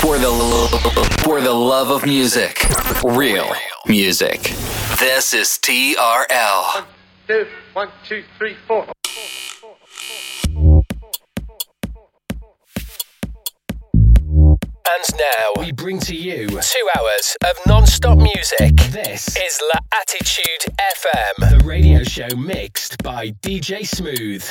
For the for the love of music, real music. This is TRL. two, one, two, three, four. And now we bring to you two hours of non-stop music. This is La Attitude FM, the radio show mixed by DJ Smooth.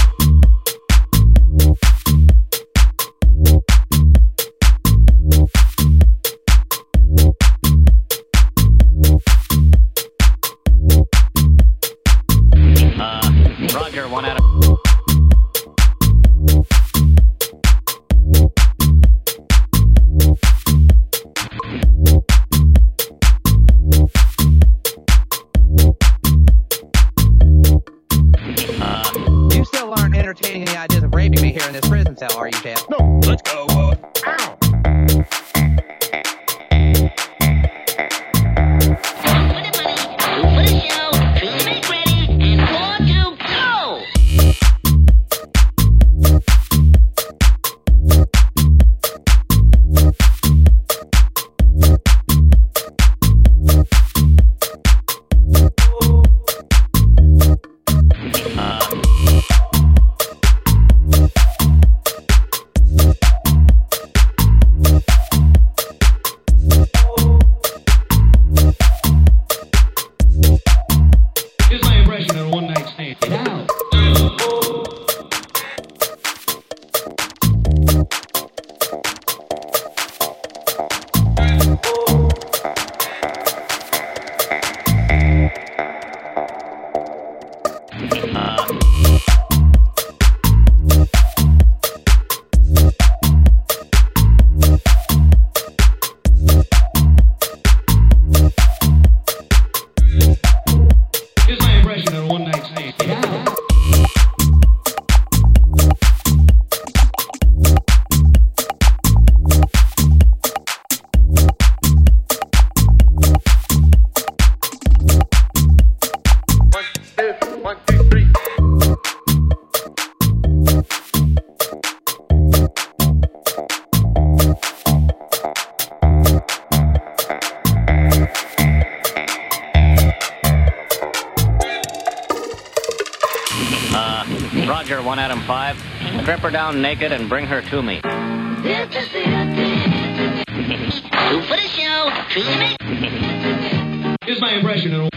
One out of. You still aren't entertaining any ideas of raping me here in this prison cell, are you, champ? No. Down naked and bring her to me. Here's my impression of a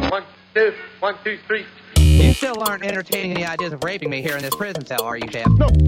one. One, two, one, two, three. You still aren't entertaining any ideas of raping me here in this prison cell, are you, champ? No.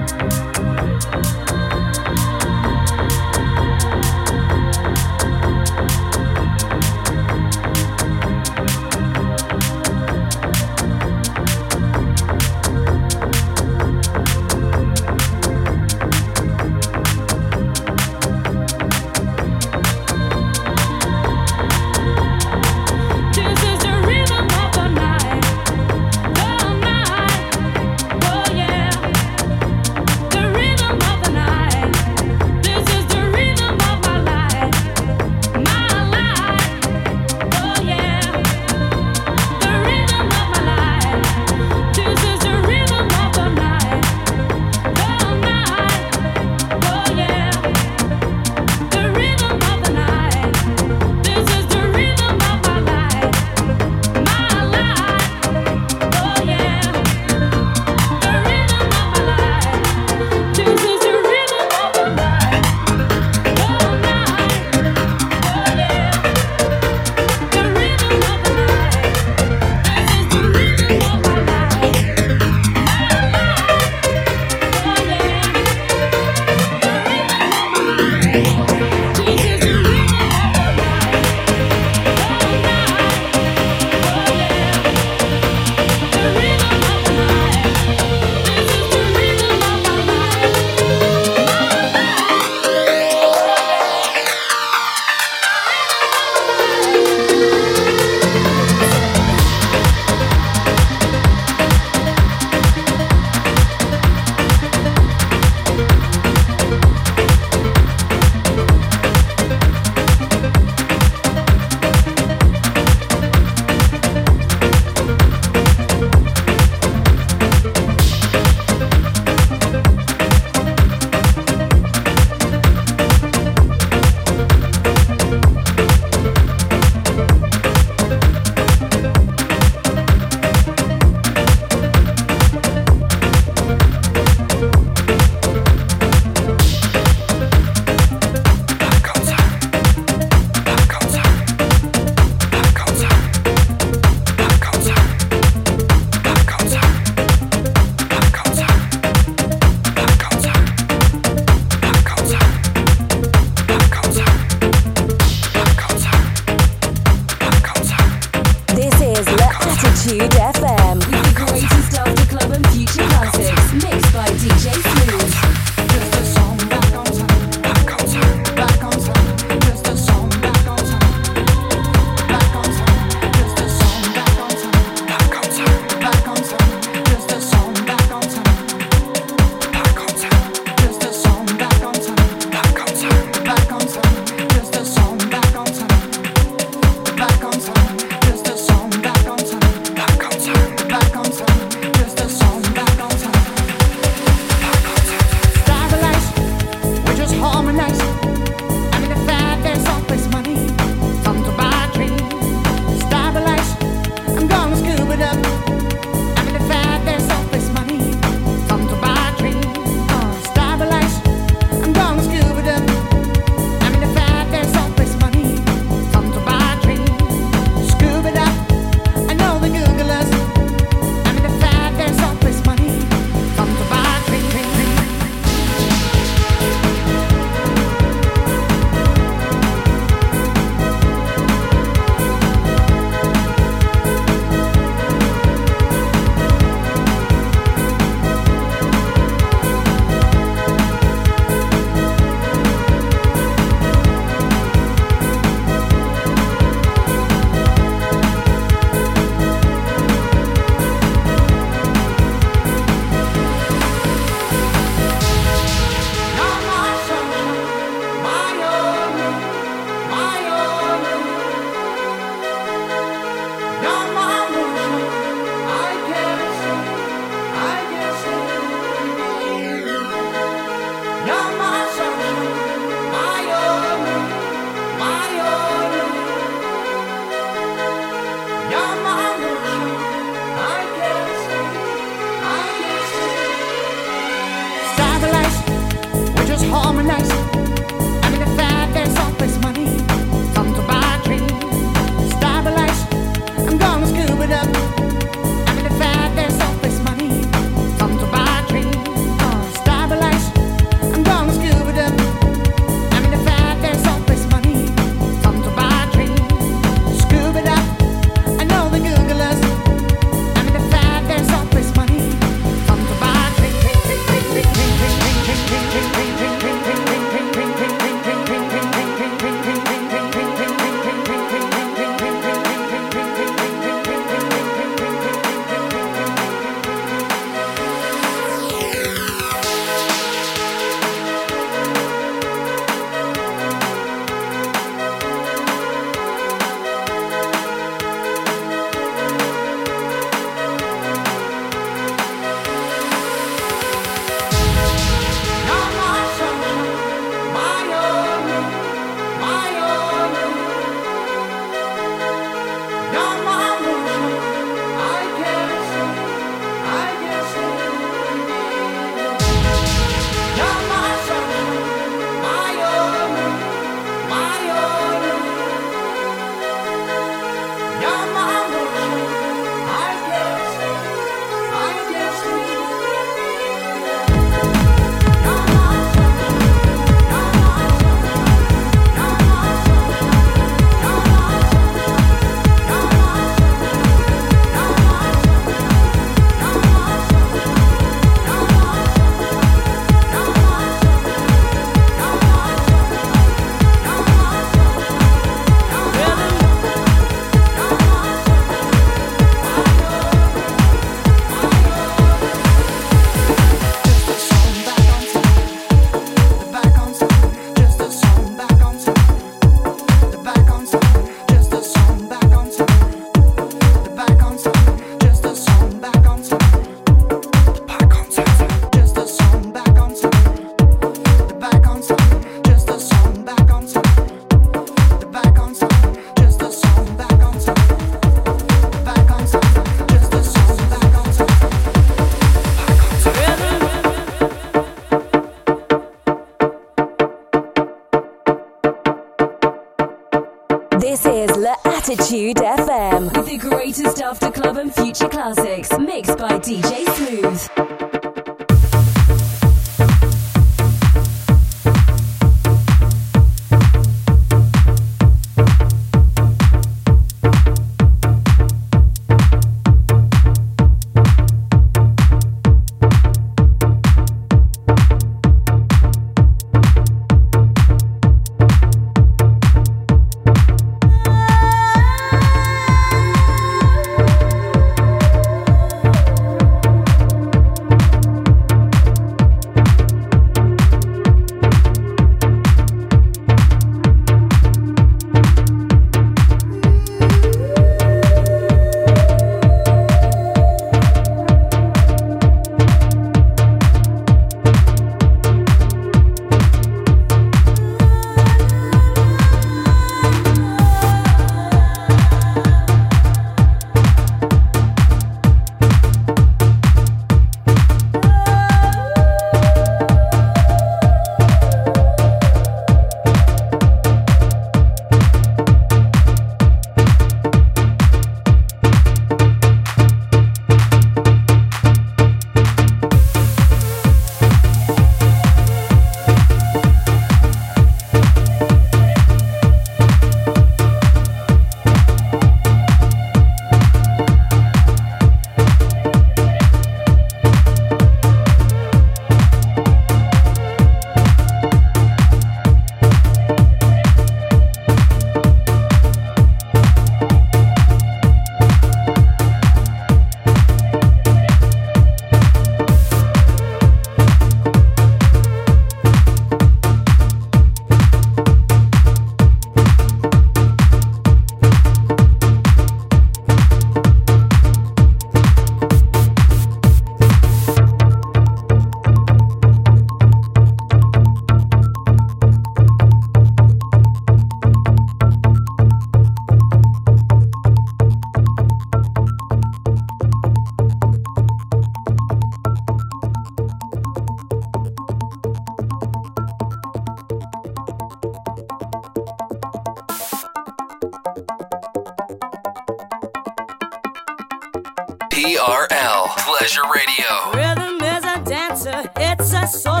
It's a source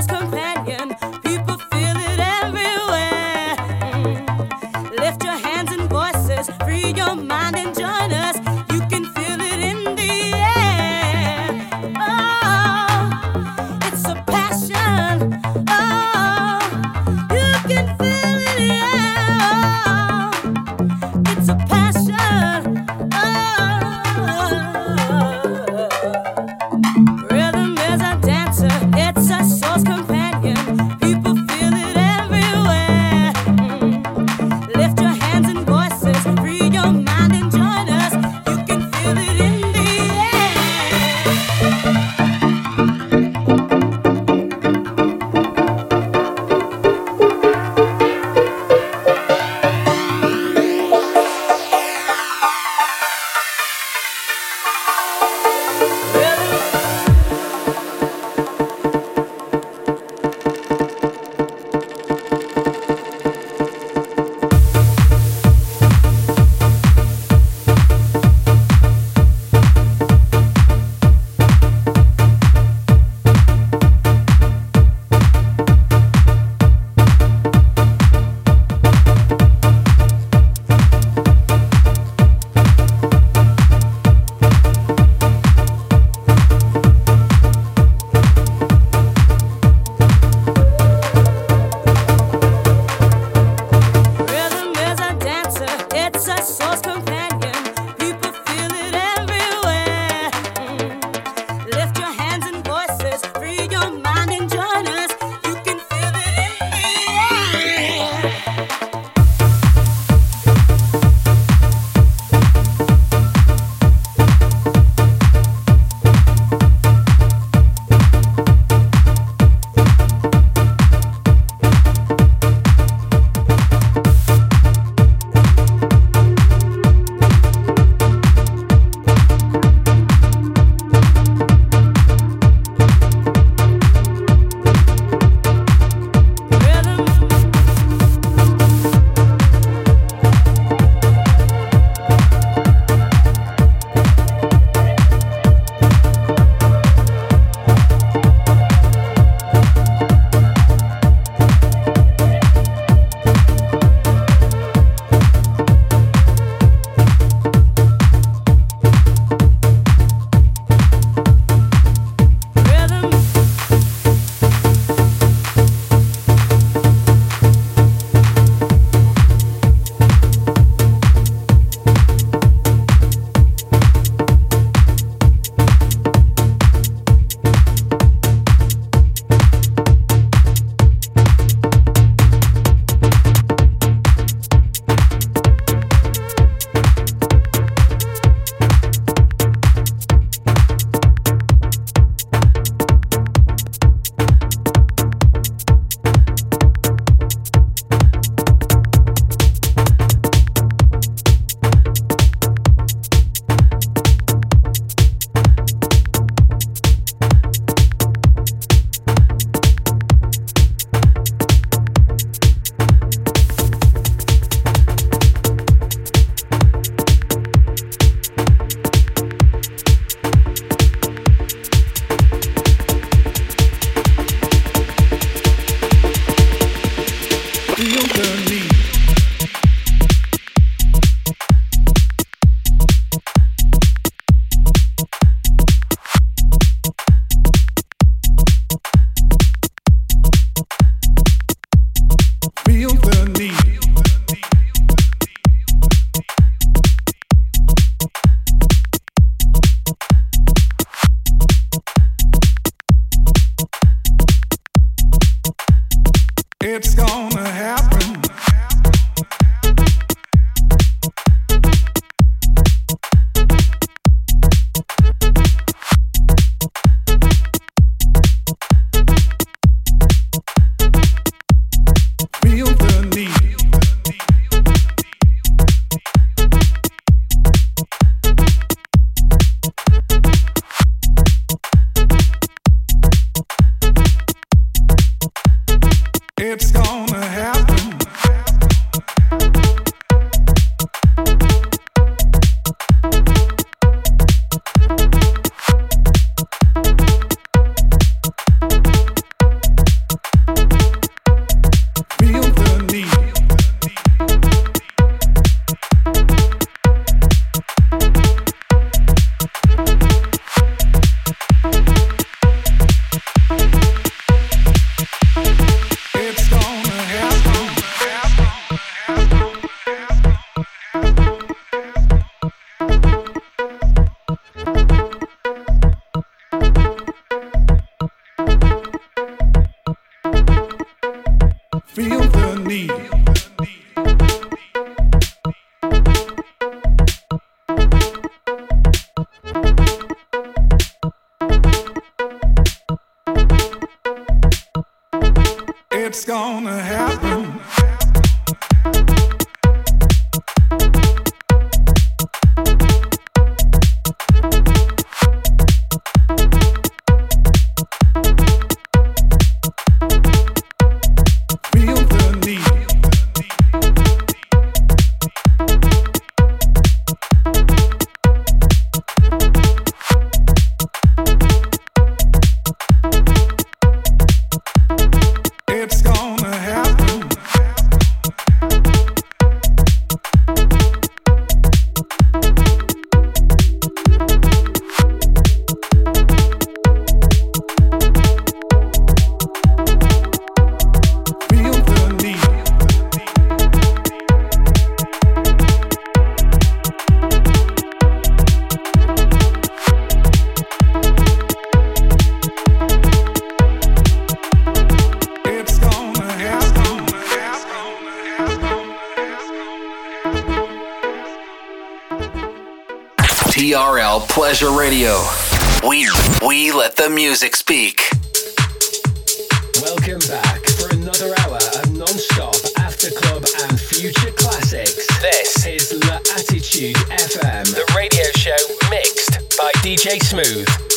DJ Smooth.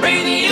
TRL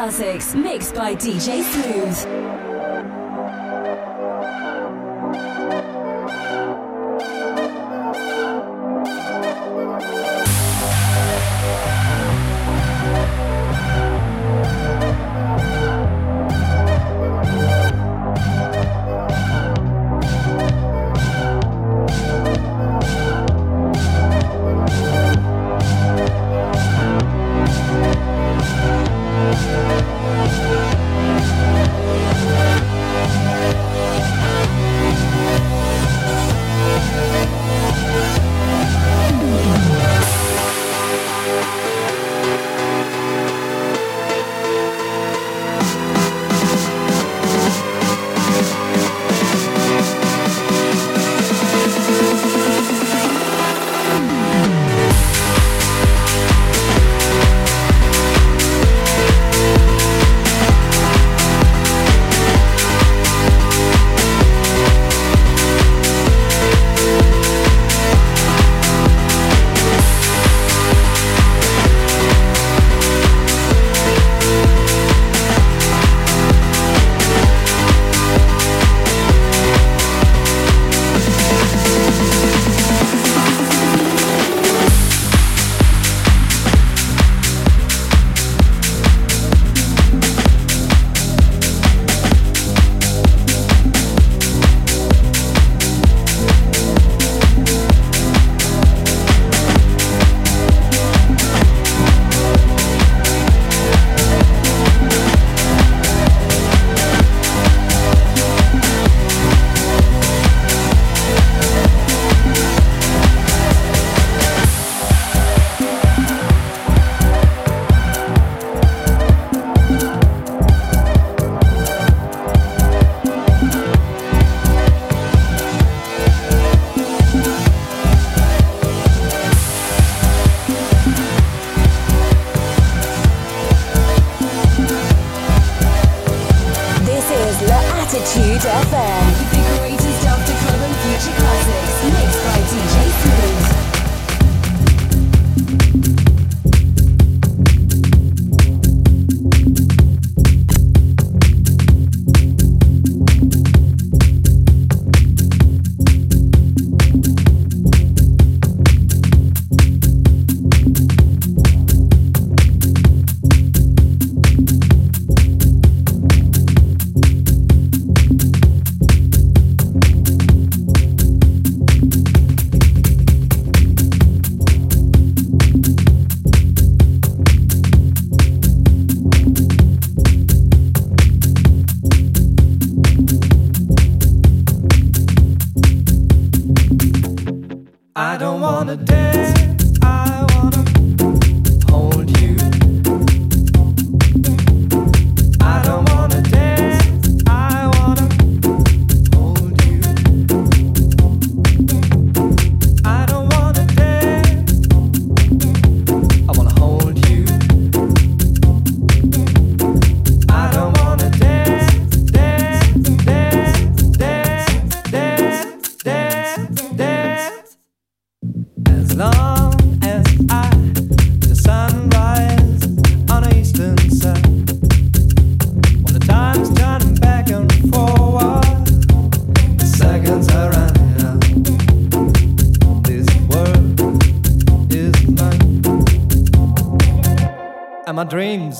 classics mixed by DJ Smooth.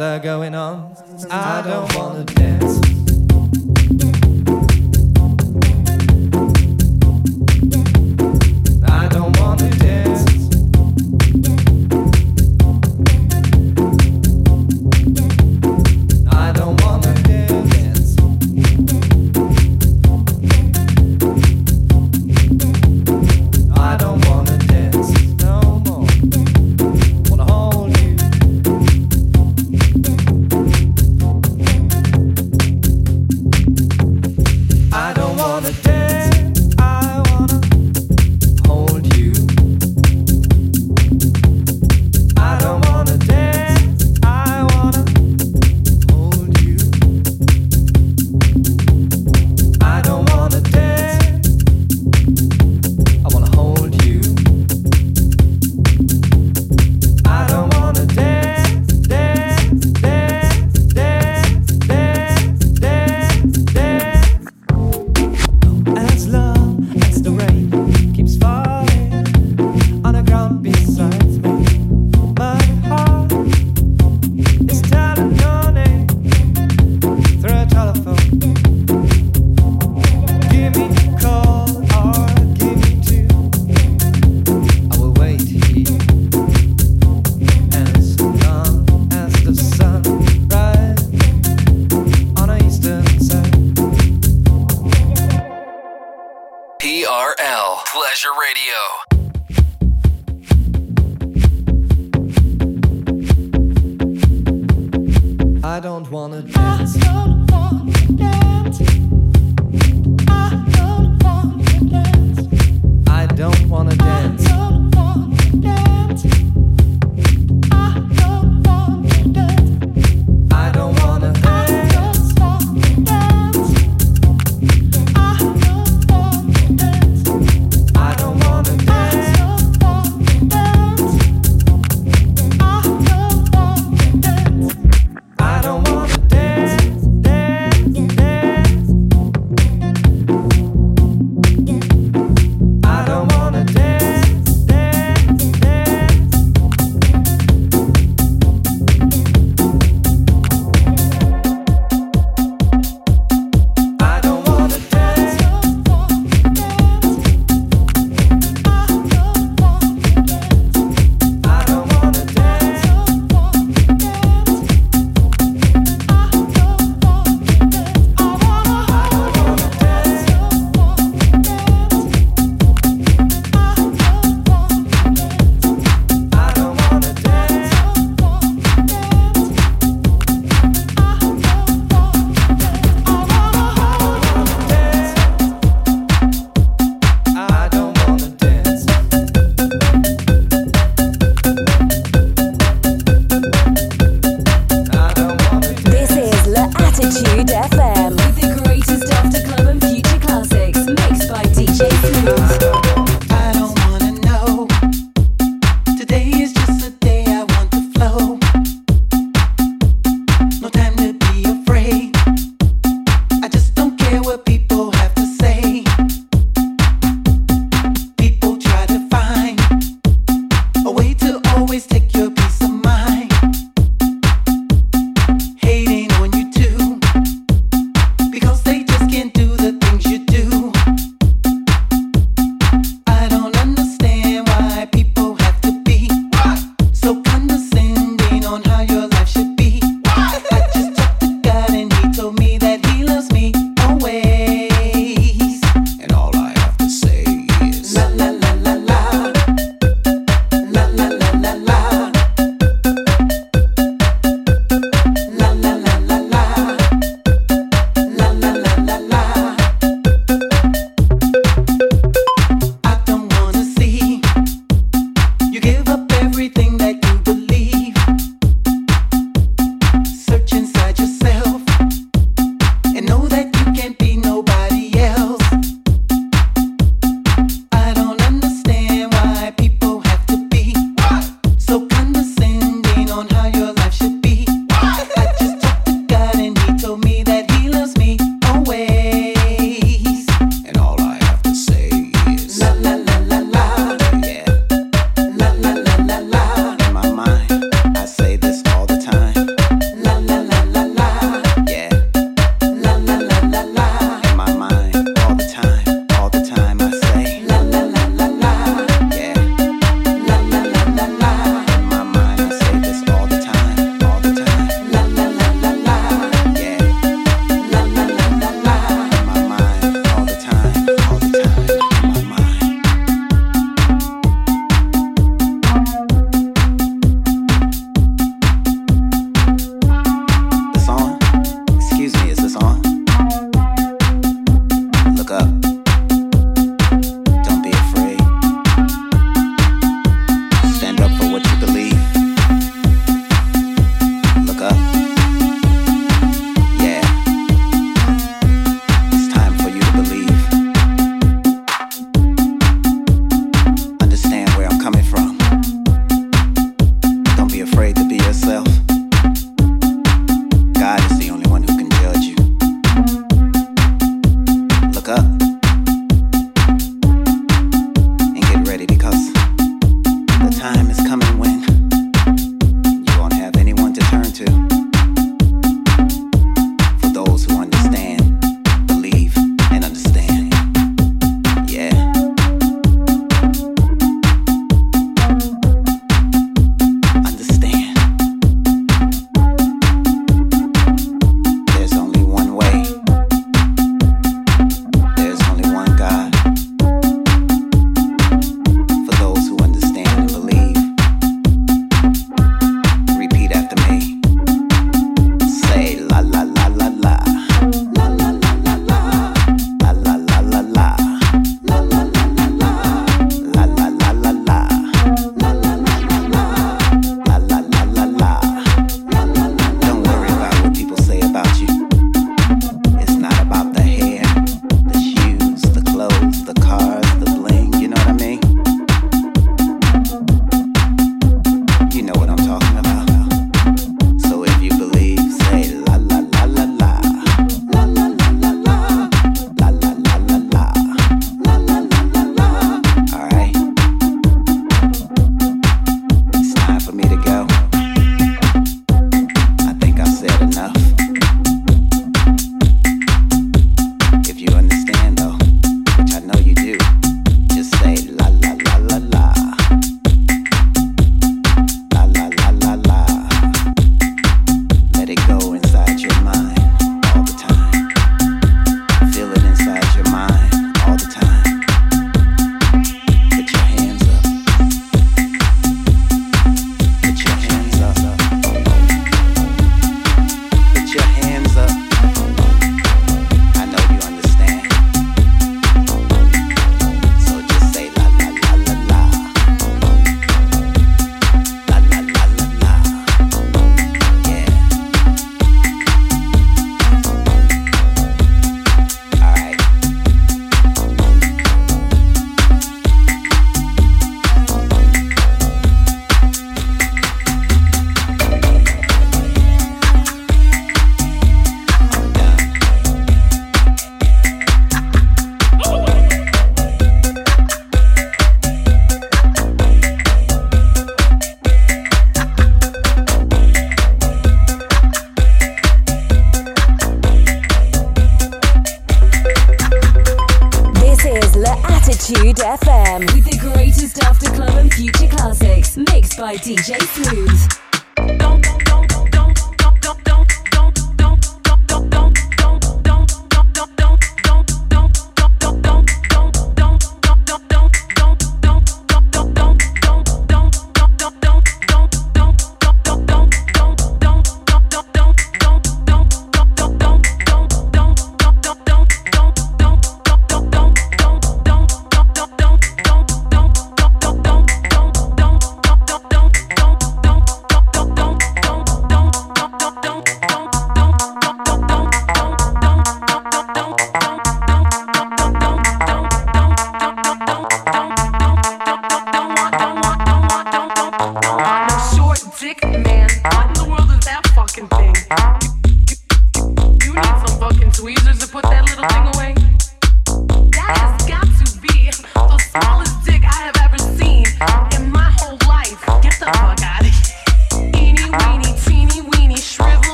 Are going on. I don't wanna dance.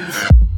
Coffee.